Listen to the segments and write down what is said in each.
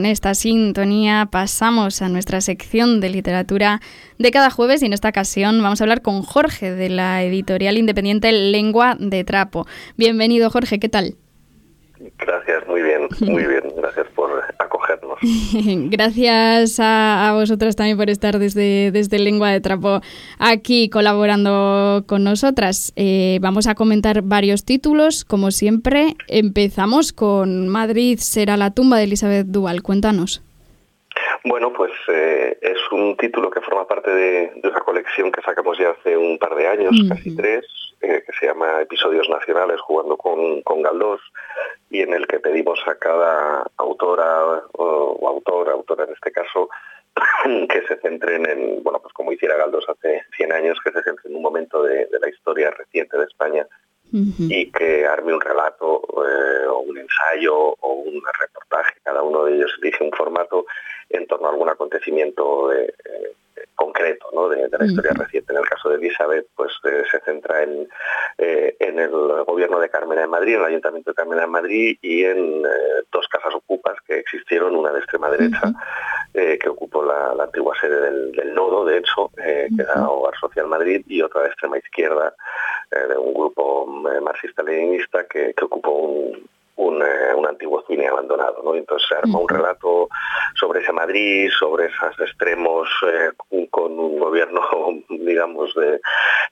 con esta sintonía pasamos a nuestra sección de literatura de cada jueves y en esta ocasión vamos a hablar con Jorge de la editorial independiente Lengua de Trapo. Bienvenido Jorge, ¿qué tal? Gracias, muy bien, muy bien. Gracias por acogernos. Gracias a, vosotras también por estar desde, desde Lengua de Trapo aquí colaborando con nosotras. Eh, vamos a comentar varios títulos, como siempre. Empezamos con Madrid será la tumba de Elizabeth Duval. Cuéntanos. Bueno, pues eh, es un título que forma parte de, de, una colección que sacamos ya hace un par de años, casi tres, eh, que se llama Episodios Nacionales, jugando con, con Galdós, y en el que pedimos a cada autora o, autor, autora en este caso, que se centren en, bueno, pues como hiciera Galdós hace 100 años, que se centren en un momento de, de la historia reciente de España y que arme un relato eh, o un ensayo o un reportaje, cada uno de ellos elige un formato en torno a algún acontecimiento eh, concreto ¿no? de, de, la historia reciente. En el caso de Elizabeth, pues eh, se centra en, eh, en el gobierno de Carmena de Madrid, en el Ayuntamiento de Carmena de Madrid y en eh, dos casas ocupas que existieron, una de extrema derecha, uh -huh. que ocupó la, la, antigua sede del, del Nodo, de hecho, uh -huh. que era Hogar Social Madrid, y otra de extrema izquierda, de un grupo marxista-leninista que, que ocupó un, un, eh, un, antiguo cine abandonado. ¿no? Entonces se arma un relato sobre ese Madrid, sobre esos extremos, eh, con un gobierno, digamos, de,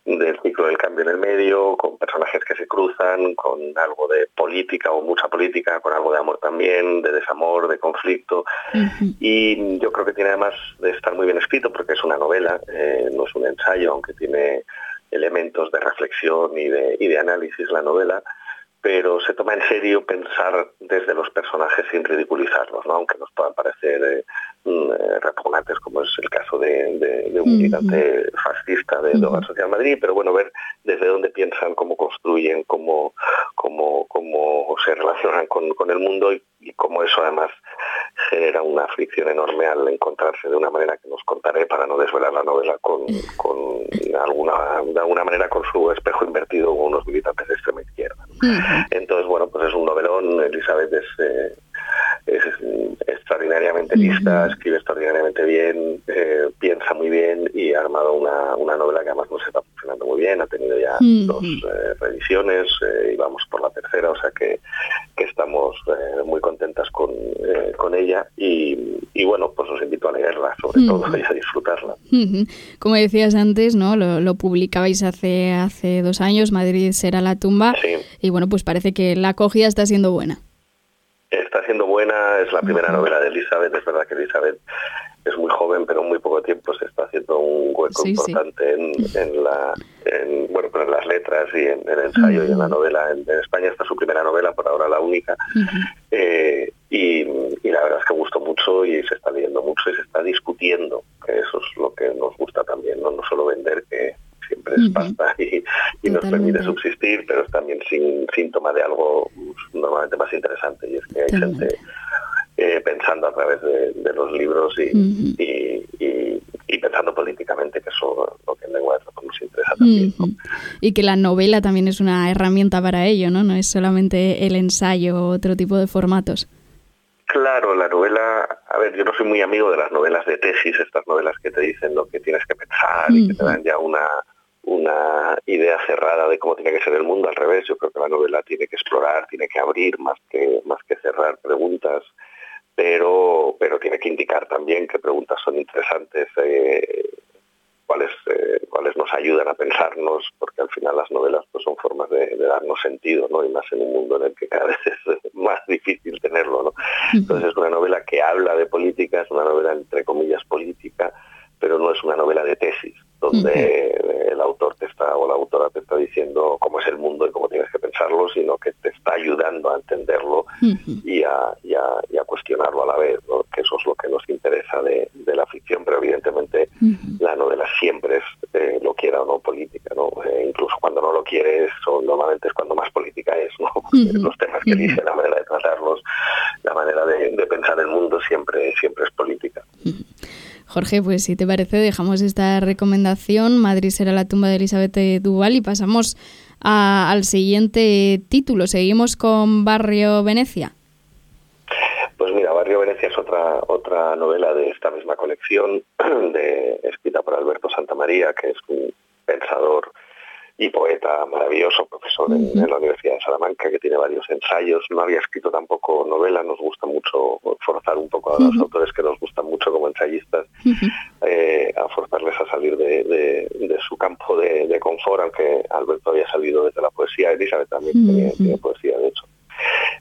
del ciclo del cambio en el medio, con personajes que se cruzan, con algo de política o mucha política, con algo de amor también, de desamor, de conflicto. Uh -huh. Y yo creo que tiene además de estar muy bien escrito porque es una novela, eh, no es un ensayo, aunque tiene elementos de reflexión y de, y de análisis la novela pero se toma en serio pensar desde los personajes sin ridiculizarlos, ¿no? aunque nos puedan parecer eh, eh, repugnantes, como es el caso de, de, de un militante uh -huh. fascista de Hogar uh -huh. Social Madrid, pero bueno, ver desde dónde piensan, cómo construyen, cómo, cómo, cómo se relacionan con, con el mundo y, y, cómo eso además genera una fricción enorme al encontrarse de una manera que nos contaré para no desvelar la novela con, con alguna, de alguna manera con su espejo invertido con unos militantes de extrema. Entonces, bueno, pues es un novelón, Elizabeth es... Eh, es extraordinariamente lista, escribe extraordinariamente bien, eh, piensa muy bien y ha armado una, una, novela que además nos está funcionando muy bien, ha tenido ya dos eh, revisiones y vamos por la tercera, o sea que, que estamos muy contentas con, con ella y, y, bueno, pues os invito a leerla sobre todo y a disfrutarla. Como decías antes, ¿no? Lo, lo, publicabais hace, hace dos años, Madrid será la tumba sí. y bueno, pues parece que la acogida está siendo buena. Está siendo buena, es la primera novela de Elizabeth, es verdad que Elizabeth es muy joven, pero en muy poco tiempo se está haciendo un hueco sí, importante sí. En, en, la, en, bueno, en las letras y en, el ensayo uh -huh. y en la novela. En, España está su primera novela, por ahora la única. Uh -huh. eh, y, y, la verdad es que gustó mucho y se está leyendo mucho y se está discutiendo, que eso es lo que nos gusta también, no, no solo vender, que siempre es pasta y, y nos permite subsistir, pero es también sin, síntoma de algo normalmente más interesante y es que hay gente eh, pensando a través de, de los libros y, uh -huh. y, y, y, pensando políticamente, que eso es lo que en lengua de nos interesa también. Uh. Y que la novela también es una herramienta para ello, ¿no? No es solamente el ensayo o otro tipo de formatos. Claro, la novela, a ver, yo no soy muy amigo de las novelas de tesis, estas novelas que te dicen lo que tienes que pensar uh -huh. y que te dan ya una, una idea cerrada de cómo tiene que ser el mundo, al revés, yo creo que la novela tiene que explorar, tiene que abrir más que, más que cerrar preguntas, pero, pero tiene que indicar también qué preguntas son interesantes, eh, cuáles, eh, cuáles nos ayudan a pensarnos, porque al final las novelas pues, son formas de, de, darnos sentido, ¿no? y más en un mundo en el que cada vez es más difícil tenerlo. ¿no? Entonces es una novela que habla de política, es una novela entre comillas política, pero no es una novela de tesis, donde uh -huh. el autor te está o la autora te está diciendo cómo es el mundo y cómo tienes que pensarlo, sino que te está ayudando a entenderlo uh -huh. y, a, y, a, y, a, cuestionarlo a la vez, ¿no? que eso es lo que nos interesa de, de la ficción, pero evidentemente uh -huh. la novela siempre es, eh, lo quiera o no, política, ¿no? Eh, incluso cuando no lo quieres, o normalmente es cuando más política es, ¿no? Los temas que dice, la manera de tratarlos, la manera de, de pensar el mundo siempre, siempre es política. Jorge, pues si te parece, dejamos esta recomendación. Madrid será la tumba de Elizabeth Duval y pasamos a, al siguiente título. Seguimos con Barrio Venecia. Pues mira, Barrio Venecia es otra otra novela de esta misma colección, escrita por Alberto Santamaría, que es un pensador y poeta maravilloso, profesor en, la Universidad de Salamanca, que tiene varios ensayos. No había escrito tampoco novela, nos gusta mucho forzar un poco a los autores que nos gustan mucho como ensayistas, eh, a forzarles a salir de, su campo de, confort, aunque Alberto había salido desde la poesía, Elizabeth también tiene, poesía, de hecho.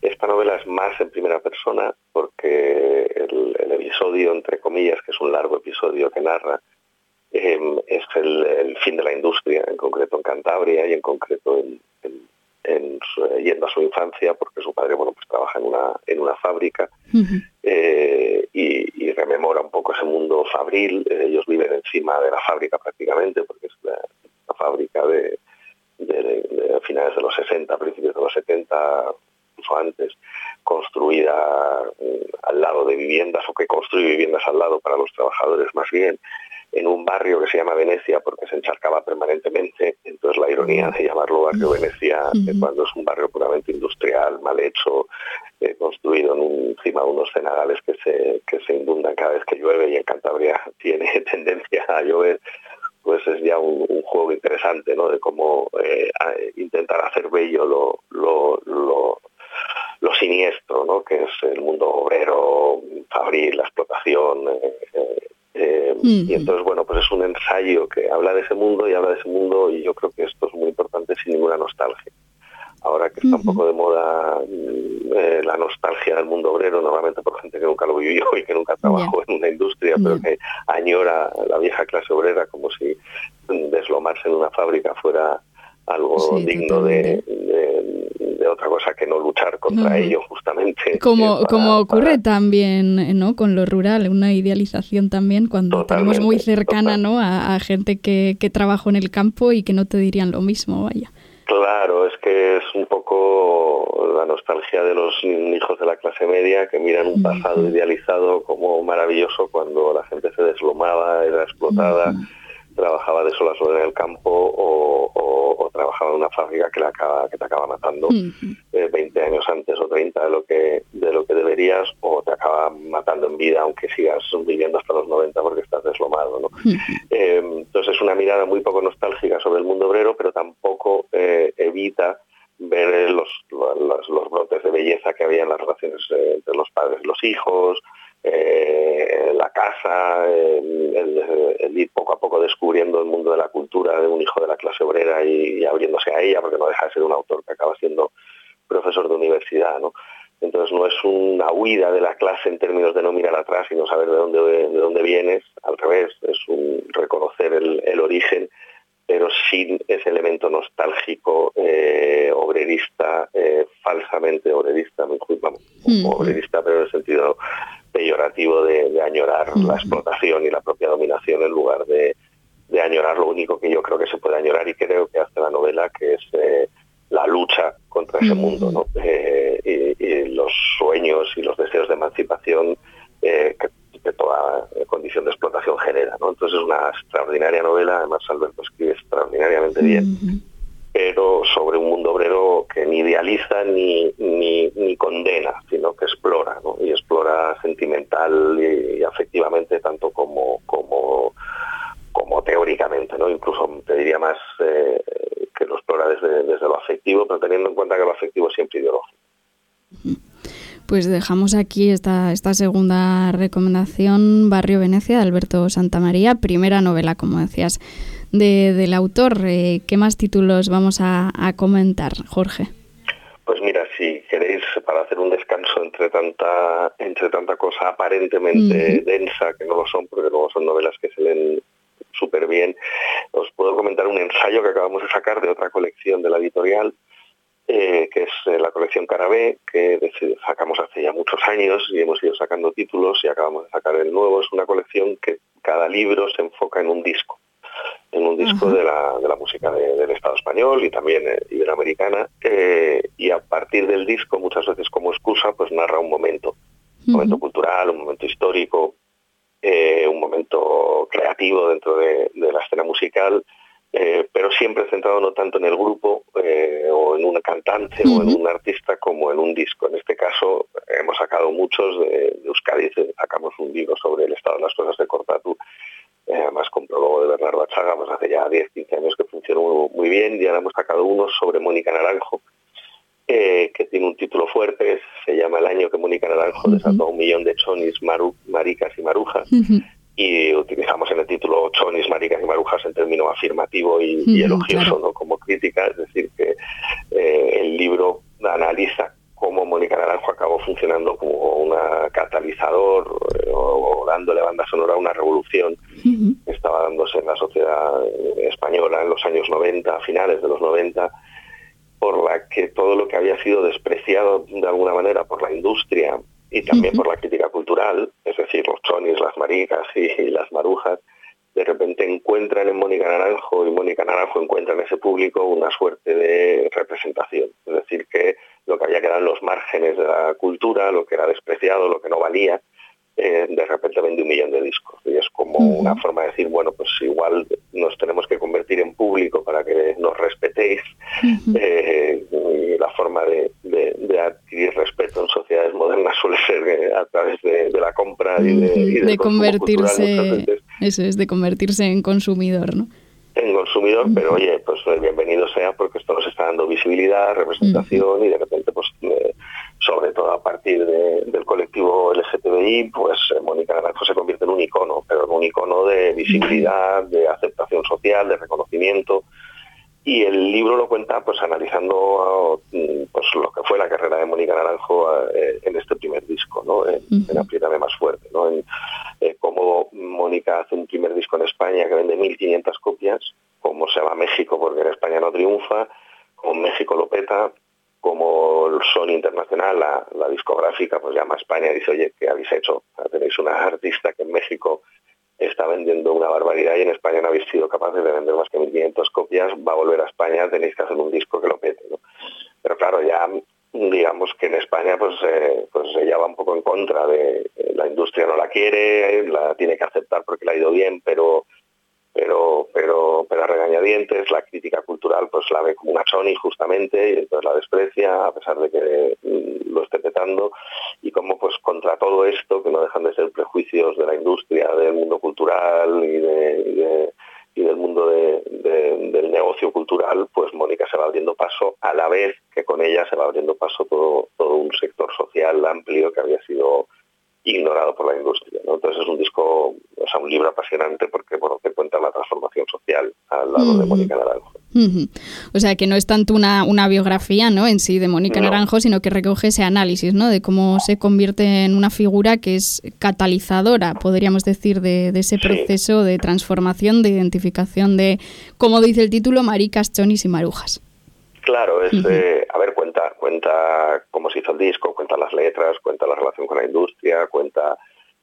Esta novela es más en primera persona porque el, el episodio, entre comillas, que es un largo episodio que narra, Es el, fin de la industria, en concreto en Cantabria y en concreto en, yendo a su infancia, porque su padre bueno pues trabaja en una, en una fábrica eh, y, rememora un poco ese mundo fabril. ellos viven encima de la fábrica prácticamente, porque es la, fábrica de, finales de los 60, principios de los 70, incluso antes, construida mm, al lado de viviendas o que construye viviendas al lado para los trabajadores más bien en un barrio que se llama Venecia porque se encharcaba permanentemente. Entonces la ironía de llamarlo barrio Venecia cuando es un barrio puramente industrial, mal hecho, eh, construido en encima de unos cenagales que se, que se inundan cada vez que llueve y en Cantabria tiene tendencia a llover, pues es ya un, juego interesante ¿no? de cómo eh, intentar hacer bello lo, lo, lo, lo siniestro, ¿no? que es el mundo obrero, fabril, la explotación, eh, y entonces, bueno, pues es un ensayo que habla de ese mundo y habla de ese mundo y yo creo que esto es muy importante sin ninguna nostalgia. Ahora que está un poco de moda mm, eh, la nostalgia del mundo obrero, normalmente por gente que nunca lo vivió y que nunca trabajó en una industria, pero que añora la vieja clase obrera como si deslomarse en una fábrica fuera algo digno de, otra cosa que no luchar contra ello justamente. Como, como ocurre también ¿no? con lo rural, una idealización también cuando tenemos muy cercana ¿no? a, gente que, que trabajó en el campo y que no te dirían lo mismo, vaya. Claro, es que es un poco la nostalgia de los hijos de la clase media que miran un pasado idealizado como maravilloso cuando la gente se deslomaba, era explotada trabajaba de sol a sol en el campo o, trabajaba en una fábrica que, la acaba, que te acaba matando 20 eh, años antes o 30 de lo que de lo que deberías o te acaba matando en vida aunque sigas viviendo hasta los 90 porque estás deslomado. ¿no? Eh, entonces es una mirada muy poco nostálgica sobre el mundo obrero, pero tampoco eh, evita ver los, los, los, brotes de belleza que había en las relaciones entre los padres y los hijos, eh, la casa, el, ir poco a poco descubriendo el mundo de la cultura de un hijo de la clase obrera y, abriéndose a ella, porque no deja de ser un autor que acaba siendo profesor de universidad, ¿no? Entonces no es una huida de la clase en términos de no mirar atrás y no saber de dónde, de dónde vienes, al revés, es un reconocer el, origen, pero sin ese elemento nostálgico, eh, obrerista, eh, falsamente obrerista, vamos, obrerista, pero en el sentido peyorativo de, añorar la explotación y la propia dominación en lugar de, añorar lo único que yo creo que se puede añorar y creo que hace la novela, que es eh, la lucha contra ese mundo eh, y, los sueños y los deseos de emancipación eh, que, toda condición de explotación genera. Entonces es una extraordinaria novela, además Alberto escribe extraordinariamente bien pero sobre un mundo obrero que ni idealiza ni, ni, condena, sino que explora, y explora sentimental y, afectivamente tanto como, como, como incluso te diría más eh, que lo explora desde, desde lo afectivo, pero teniendo en cuenta que lo afectivo es siempre ideológico. Pues dejamos aquí esta, esta segunda recomendación, Barrio Venecia, de Alberto Santamaría, primera novela, como decías, del autor. Eh, ¿Qué más títulos vamos a, comentar, Jorge? Pues mira, si queréis, para hacer un descanso entre tanta, entre tanta cosa aparentemente densa, que no lo son, porque luego son novelas que se leen súper bien, os puedo comentar un ensayo que acabamos de sacar de otra colección de la editorial, eh, que es eh, la colección Carabé, que sacamos hace ya muchos años y hemos ido sacando títulos y acabamos de sacar el nuevo. Es una colección que cada libro se enfoca en un disco, en un disco de, la, de, la, música del Estado español y también eh, iberoamericana. y a partir del disco, muchas veces como excusa, pues narra un momento, un momento cultural, un momento histórico, un momento creativo dentro de la escena musical eh, pero siempre centrado no tanto en el grupo eh, o en una cantante o en un artista como en un disco. En este caso hemos sacado muchos de, Euskadi. Sacamos un libro sobre el estado de las cosas de Cortatu, eh, además con prólogo de Bernardo Achaga, pues hace ya 10, 15 años que funcionó muy bien y ahora hemos sacado uno sobre Mónica Naranjo, eh, que tiene un título fuerte, se llama El año que Mónica Naranjo desató a un millón de chonis, maricas y marujas. Y utilizamos en el título chonis, maricas y marujas en término afirmativo y, elogioso, ¿no? como crítica, es decir, que el libro analiza cómo Mónica Naranjo acabó funcionando como un catalizador eh, o, dándole banda sonora a una revolución que estaba dándose en la sociedad española en los años 90, a finales de los 90, por la que todo lo que había sido despreciado de alguna manera por la industria y también por la crítica cultural, es decir, los chonis, las maricas y las marujas, de repente encuentran en Mónica Naranjo y Mónica Naranjo encuentra en ese público una suerte de representación. Es decir, que lo que había quedado en los márgenes de la cultura, lo que era despreciado, lo que no valía, eh, de repente vende un millón de discos. Y es como una forma de decir, bueno, pues igual nos tenemos que convertir en público para que nos respetéis. Eh, y la forma de, adquirir respeto en sociedades modernas suele ser eh, a través de, la compra y de, convertirse, eso es, de convertirse en consumidor, ¿no? en consumidor, pero oye, pues bienvenido sea porque esto nos está dando visibilidad, representación y de repente, pues sobre todo a partir del colectivo LGTBI, pues eh, Mónica Naranjo se convierte en un icono, pero en un icono de visibilidad, de aceptación social, de reconocimiento. Y el libro lo cuenta pues analizando mm, pues lo que fue la carrera de Mónica Naranjo eh, en este primer disco, ¿no? en, en Más Fuerte, ¿no? en eh, cómo Mónica hace un primer disco en España que vende 1.500 copias, cómo se va a México porque en España no triunfa, como México lo peta, como Sony Internacional, la, discográfica, pues llama a España y dice, oye, ¿qué habéis hecho? tenéis una artista que en México está vendiendo una barbaridad y en España no habéis sido capaces de vender más que 1.500 copias, va a volver a España, tenéis que hacer un disco que lo pete. Pero claro, ya digamos que en España pues, eh, pues ella va un poco en contra de la industria no la quiere, la tiene que aceptar porque le ha ido bien, pero pero, pero, pero a regañadientes, la crítica cultural pues la ve como una Sony justamente, y entonces la desprecia, a pesar de que mm, lo esté petando, y como pues contra todo esto, que no dejan de ser prejuicios de la industria, del mundo cultural y, de, y, del mundo del negocio cultural, pues Mónica se va abriendo paso a la vez que con ella se va abriendo paso todo, todo un sector social amplio que había sido ignorado por la industria. Entonces es un disco, o sea, un libro apasionante porque bueno, te cuenta la transformación social al lado de Mónica Naranjo. O sea, que no es tanto una, una biografía ¿no? en sí de Mónica Naranjo, sino que recoge ese análisis ¿no? de cómo se convierte en una figura que es catalizadora, podríamos decir, de, ese proceso de transformación, de identificación de, como dice el título, maricas, chonis y marujas. Claro, es, eh, a ver, cuenta, cuenta cómo se hizo el disco, cuenta las letras, cuenta la relación con la industria, cuenta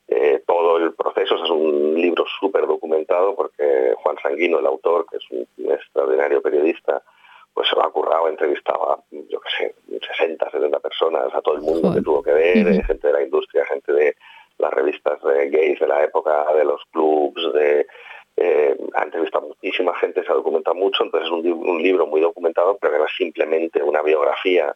eh, todo el proceso. es un libro súper documentado porque Juan Sanguino, el autor, que es un, extraordinario periodista, pues se lo ha currado, entrevistaba, yo qué sé, 60, 70 personas, a todo el mundo que tuvo que ver, gente de la industria, gente de las revistas de gays de la época, de los clubs, de eh, ha entrevistado muchísima gente, se ha documentado mucho, entonces es un, libro muy documentado, pero no es simplemente una biografía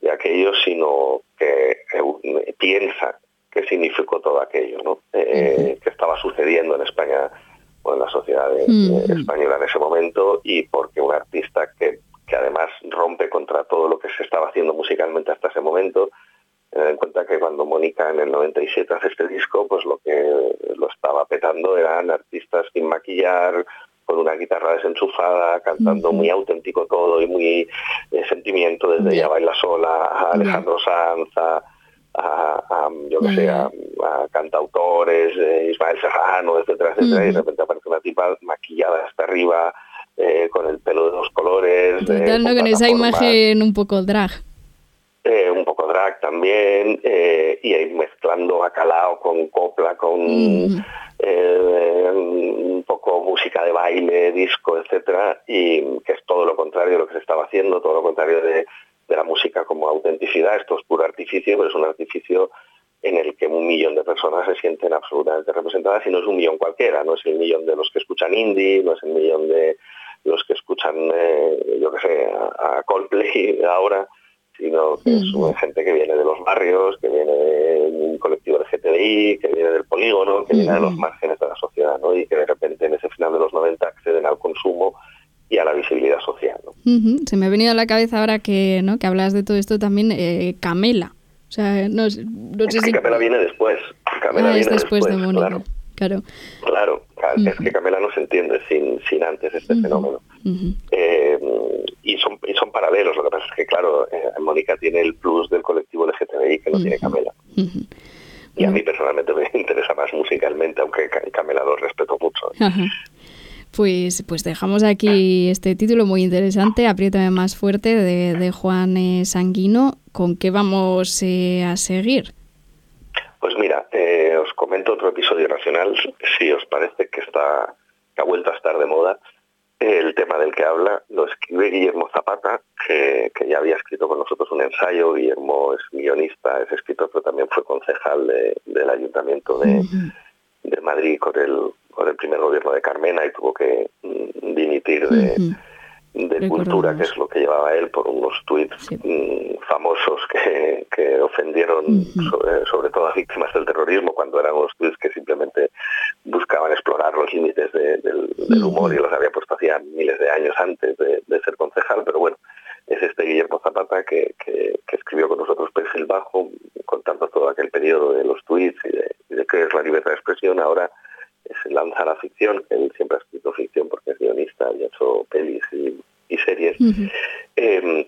de aquello, sino que eh, piensa qué significó todo aquello, ¿no? Eh, que estaba sucediendo en España o en la sociedad española en ese momento y porque un artista que, que además rompe contra todo lo que se estaba haciendo musicalmente hasta ese momento, Tener en cuenta que cuando Mónica en el 97 hace este disco, pues lo que lo estaba petando eran artistas sin maquillar, con una guitarra desenchufada, cantando muy auténtico todo y muy eh, sentimiento, desde Ella Baila Sola a Alejandro Sanz, a, yo que sé, a, cantautores, eh, Ismael Serrano, etcétera, etcétera, y de repente aparece una tipa maquillada hasta arriba, eh, con el pelo de dos colores. con esa imagen un poco drag. Eh, un poco drag también, eh, y ahí mezclando bacalao con copla, con eh, un poco música de baile, disco, etcétera, y que es todo lo contrario de lo que se estaba haciendo, todo lo contrario de, la música como autenticidad, esto es puro artificio, pero es un artificio en el que un millón de personas se sienten absolutamente representadas y no es un millón cualquiera, no es el millón de los que escuchan indie, no es el millón de los que escuchan, yo qué sé, a Coldplay ahora, sino que es una gente que viene de los barrios, que viene de LGTBI, que viene del polígono, que viene de los márgenes de la sociedad, ¿no? Y que de repente en ese final de los 90 acceden al consumo y a la visibilidad social. ¿no? Se me ha venido a la cabeza ahora que, ¿no? que hablas de todo esto también eh, Camela. O sea, no, sé si... Camela viene después. Camela ah, es después, de Mónica. Claro. Claro, es que Camela no se entiende sin, sin antes este fenómeno. Eh, y, son, paralelos, lo que pasa es que, claro, eh, Mónica tiene el plus del colectivo LGTBI que no tiene Camela. Y a mí personalmente me interesa más musicalmente, aunque Camela lo respeto mucho. Pues, pues dejamos aquí este título muy interesante, Apriétame más fuerte, de, Juan eh, Sanguino. ¿Con qué vamos eh, a seguir? Pues mira, eh, os comento otro episodio nacional, si os parece que está que ha vuelto a estar de moda. El tema del que habla lo escribe Guillermo Zapata, que, ya había escrito con nosotros un ensayo. Guillermo es guionista, es escritor, pero también fue concejal del Ayuntamiento de, de Madrid con el, con el primer gobierno de Carmena y tuvo que mm, dimitir de, cultura, que es lo que llevaba él, por unos tuits mm, famosos que, que ofendieron sobre, todo a víctimas del terrorismo, cuando eran unos tuits que simplemente buscaban explorar los límites del, humor y los había puesto hacía miles de años antes de, ser concejal, pero bueno, es este Guillermo Zapata que, que, escribió con nosotros Perfil Bajo, contando todo aquel periodo de los tuits y de, y de qué es la libertad de expresión. Ahora se lanza la ficción, que él siempre ha escrito ficción porque es guionista y ha hecho pelis y, series, em,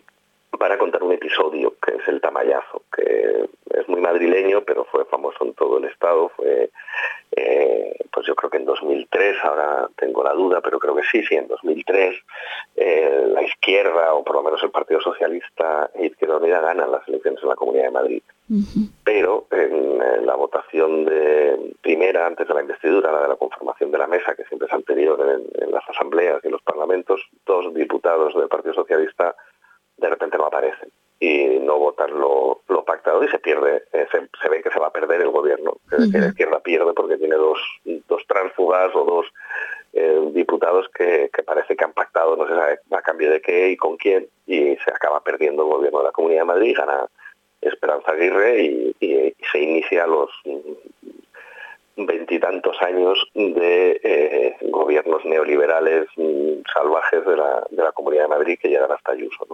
para contar un episodio que es el Tamayazo, que es muy madrileño, pero fue famoso en todo el estado, fue eh, pues yo creo que en 2003, ahora tengo la duda, pero creo que sí, sí, en 2003 eh, la izquierda, o por lo menos el Partido Socialista e Izquierda Unida ganan las elecciones en la Comunidad de Madrid. Pero en, la votación de primera, antes de la investidura, la de la conformación de la mesa, que siempre es anterior en, las asambleas y en los parlamentos, dos diputados del Partido Socialista de repente no aparecen y no votan lo, pactado y se pierde, eh, se, ve que se va a perder el gobierno, que, la izquierda pierde porque tiene dos, dos tránsfugas o dos eh, diputados que, parece que han pactado, no se sabe a cambio de qué y con quién, y se acaba perdiendo el gobierno de la Comunidad de Madrid, gana Esperanza Aguirre y, se inicia los veintitantos años de eh, gobiernos neoliberales mm, salvajes de la, de la, Comunidad de Madrid que llegan hasta Ayuso.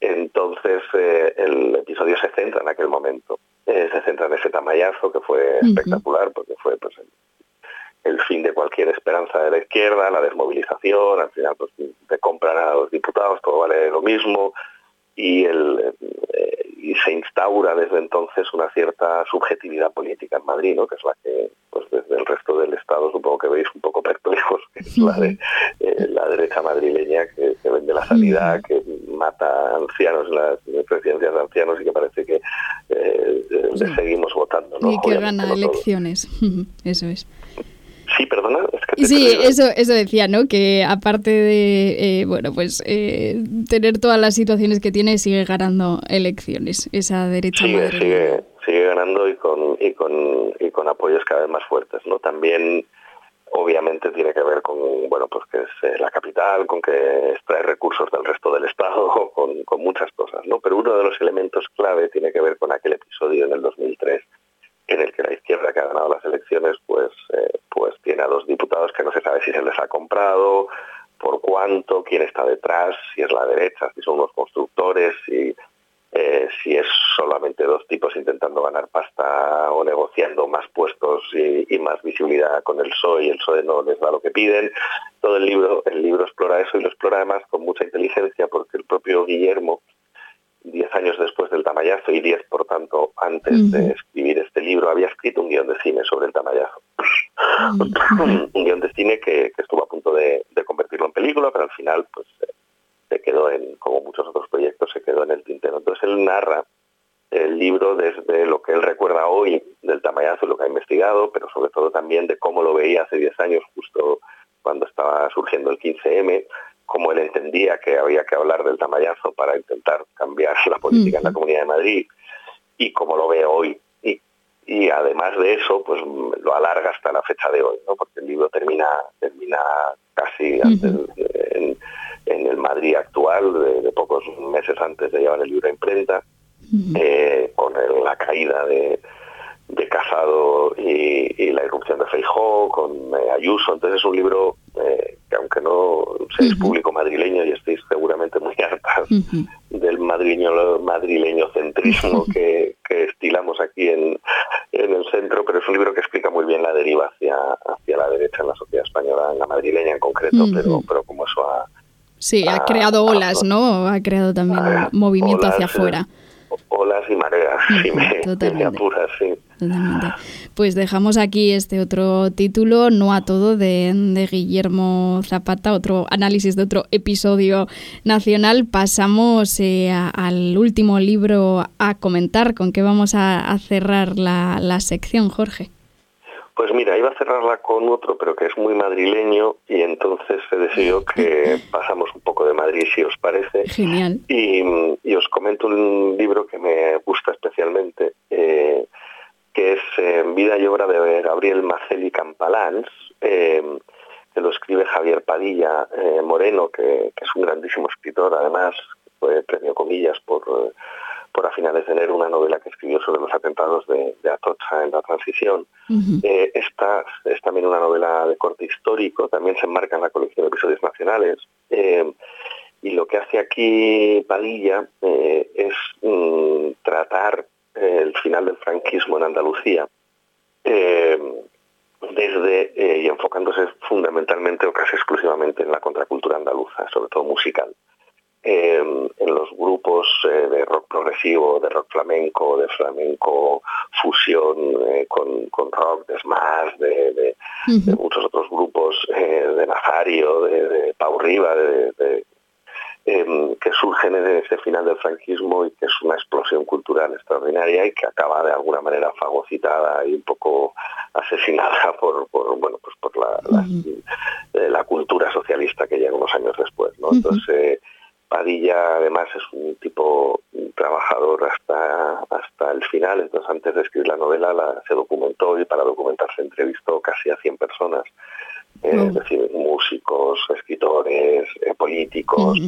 Entonces eh, el episodio se centra en aquel momento, eh, se centra en ese tamayazo que fue espectacular porque fue pues, el, fin de cualquier esperanza de la izquierda, la desmovilización, al final pues, te compran a los diputados, todo vale lo mismo, y, el, eh, y se instaura desde entonces una cierta subjetividad política en Madrid, ¿no? que es la que pues desde el resto del Estado supongo que veis un poco perplejos, que es la de eh, la derecha madrileña que, vende la sanidad, que mata ancianos en las presidencias de ancianos y que parece que eh, seguimos votando. ¿no? Y que gana elecciones, eso es. Sí, perdona. sí, eso, eso decía, ¿no? Que aparte de, eh, bueno, pues eh, tener todas las situaciones que tiene, sigue ganando elecciones esa derecha sigue, sigue, sigue, ganando y y, con, apoyos cada vez más fuertes, ¿no? También obviamente tiene que ver con bueno pues que es eh, la capital con que extrae recursos del resto del estado con, con muchas cosas no pero uno de los elementos clave tiene que ver con aquel episodio en el 2003 en el que la izquierda que ha ganado las elecciones pues, eh, pues tiene a dos diputados que no se sabe si se les ha comprado, por cuánto, quién está detrás, si es la derecha, si son los constructores, si, eh, si es solamente dos tipos intentando ganar pasta o negociando más puestos y, más visibilidad con el PSOE y el PSOE no les da lo que piden. Todo el libro, el libro explora eso y lo explora además con mucha inteligencia porque el propio Guillermo diez años después del Tamayazo y diez, por tanto, antes de escribir este libro, había escrito un guion de cine sobre el Tamayazo. un guion de cine que, estuvo a punto de, convertirlo en película, pero al final, pues, se quedó en, como muchos otros proyectos, se quedó en el tintero. Entonces él narra el libro desde lo que él recuerda hoy del Tamayazo, lo que ha investigado, pero sobre todo también de cómo lo veía hace diez años, justo cuando estaba surgiendo el 15M, como él entendía que había que hablar del tamayazo para intentar cambiar la política en la Comunidad de Madrid y como lo ve hoy. Y, y, además de eso, pues lo alarga hasta la fecha de hoy, ¿no? porque el libro termina, termina casi en, el Madrid actual, de, pocos meses antes de llevar el libro a imprenta, eh, con la caída de, de Casado la irrupción de Feijó, con eh, Ayuso. Entonces es un libro eh, que aunque no seáis público madrileño y estéis seguramente muy hartas del madrileño, madrileño centrismo que, estilamos aquí en, el centro, pero es un libro que explica muy bien la deriva hacia, hacia la derecha en la sociedad española, en la madrileña en concreto, pero. Sí, ha, creado olas, ¿no? Ha creado también movimiento hacia afuera olas y mareas, si me, apuras, sí. Pues dejamos aquí este otro título, No a todo, de, Guillermo Zapata, otro análisis de otro episodio nacional. Pasamos eh, al último libro a comentar. ¿Con qué vamos a, cerrar la sección, Jorge? Pues mira, iba a cerrarla con otro, pero que es muy madrileño y entonces se decidió que pasamos un poco de Madrid, si os parece. Genial. Y, os comento un libro que me gusta especialmente, eh, que es eh, Vida y obra de Gabriel Maceli Campalans, eh, que lo escribe Javier Padilla Moreno, que, que, es un grandísimo escritor, además fue premio comillas por por a finales de enero una novela que escribió sobre los atentados de, Atocha en la transición es también una novela de corte histórico, también se enmarca en la colección de episodios nacionales. Eh, y lo que hace Padilla eh, es mm, tratar el final del franquismo en Andalucía desde y enfocándose fundamentalmente o casi exclusivamente en la contracultura andaluza, sobre todo musical. En los grupos eh, de rock progresivo, de rock flamenco, de flamenco fusión eh, con, rock, de Smash, de, muchos otros grupos, eh, de Nazario, de, Pau Riva, de, em, que surgen en ese final del franquismo y que es una explosión cultural extraordinaria y que acaba de alguna manera fagocitada y un poco asesinada por, bueno pues por la, la, cultura socialista que llega unos años después ¿no? entonces Padilla además es un tipo trabajador hasta, hasta el final, entonces antes de escribir la novela la, se documentó y para documentarse entrevistó casi a 100 personas, eh, es decir, músicos, escritores, eh, políticos,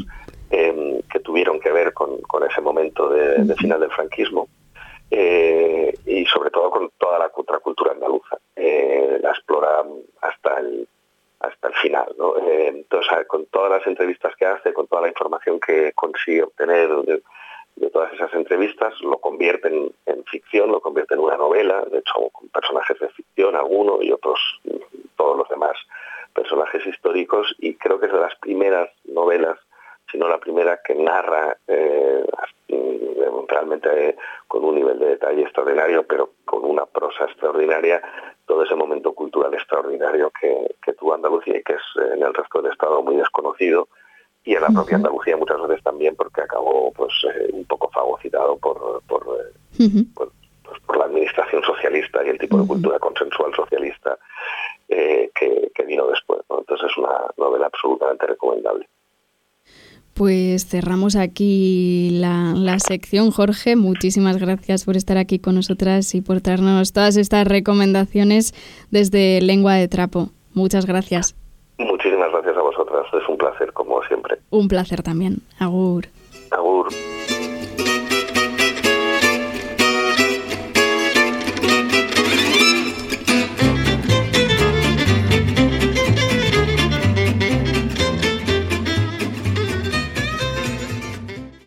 em, que tuvieron que ver con, ese momento de, final del franquismo. Eh, y sobre todo con toda la contracultura andaluza. la explora hasta el hasta el final. ¿no? Entonces, con todas las entrevistas que hace, con toda la información que consigue obtener de, todas esas entrevistas, lo convierten en ficción, lo convierte en una novela, de hecho con personajes de ficción, algunos y otros, todos los demás personajes históricos, y creo que es de las primeras novelas, si no la primera, que narra eh, realmente con un nivel de detalle extraordinario, pero con una prosa extraordinaria, todo ese momento cultural extraordinario que, tuvo Andalucía y que es en el resto del Estado muy desconocido y en la propia Andalucía muchas veces también porque acabó pues eh, un poco fagocitado por, por, eh, pues, por, la administración socialista y el tipo de cultura consensual socialista eh, que, vino después. Entonces es una novela absolutamente recomendable. Pues cerramos aquí la, sección, Jorge. Muchísimas gracias por estar aquí con nosotras y por traernos todas estas recomendaciones desde Lengua de Trapo. Muchas gracias. Muchísimas gracias a vosotras. Es un placer, como siempre. Un placer también. Agur. Agur.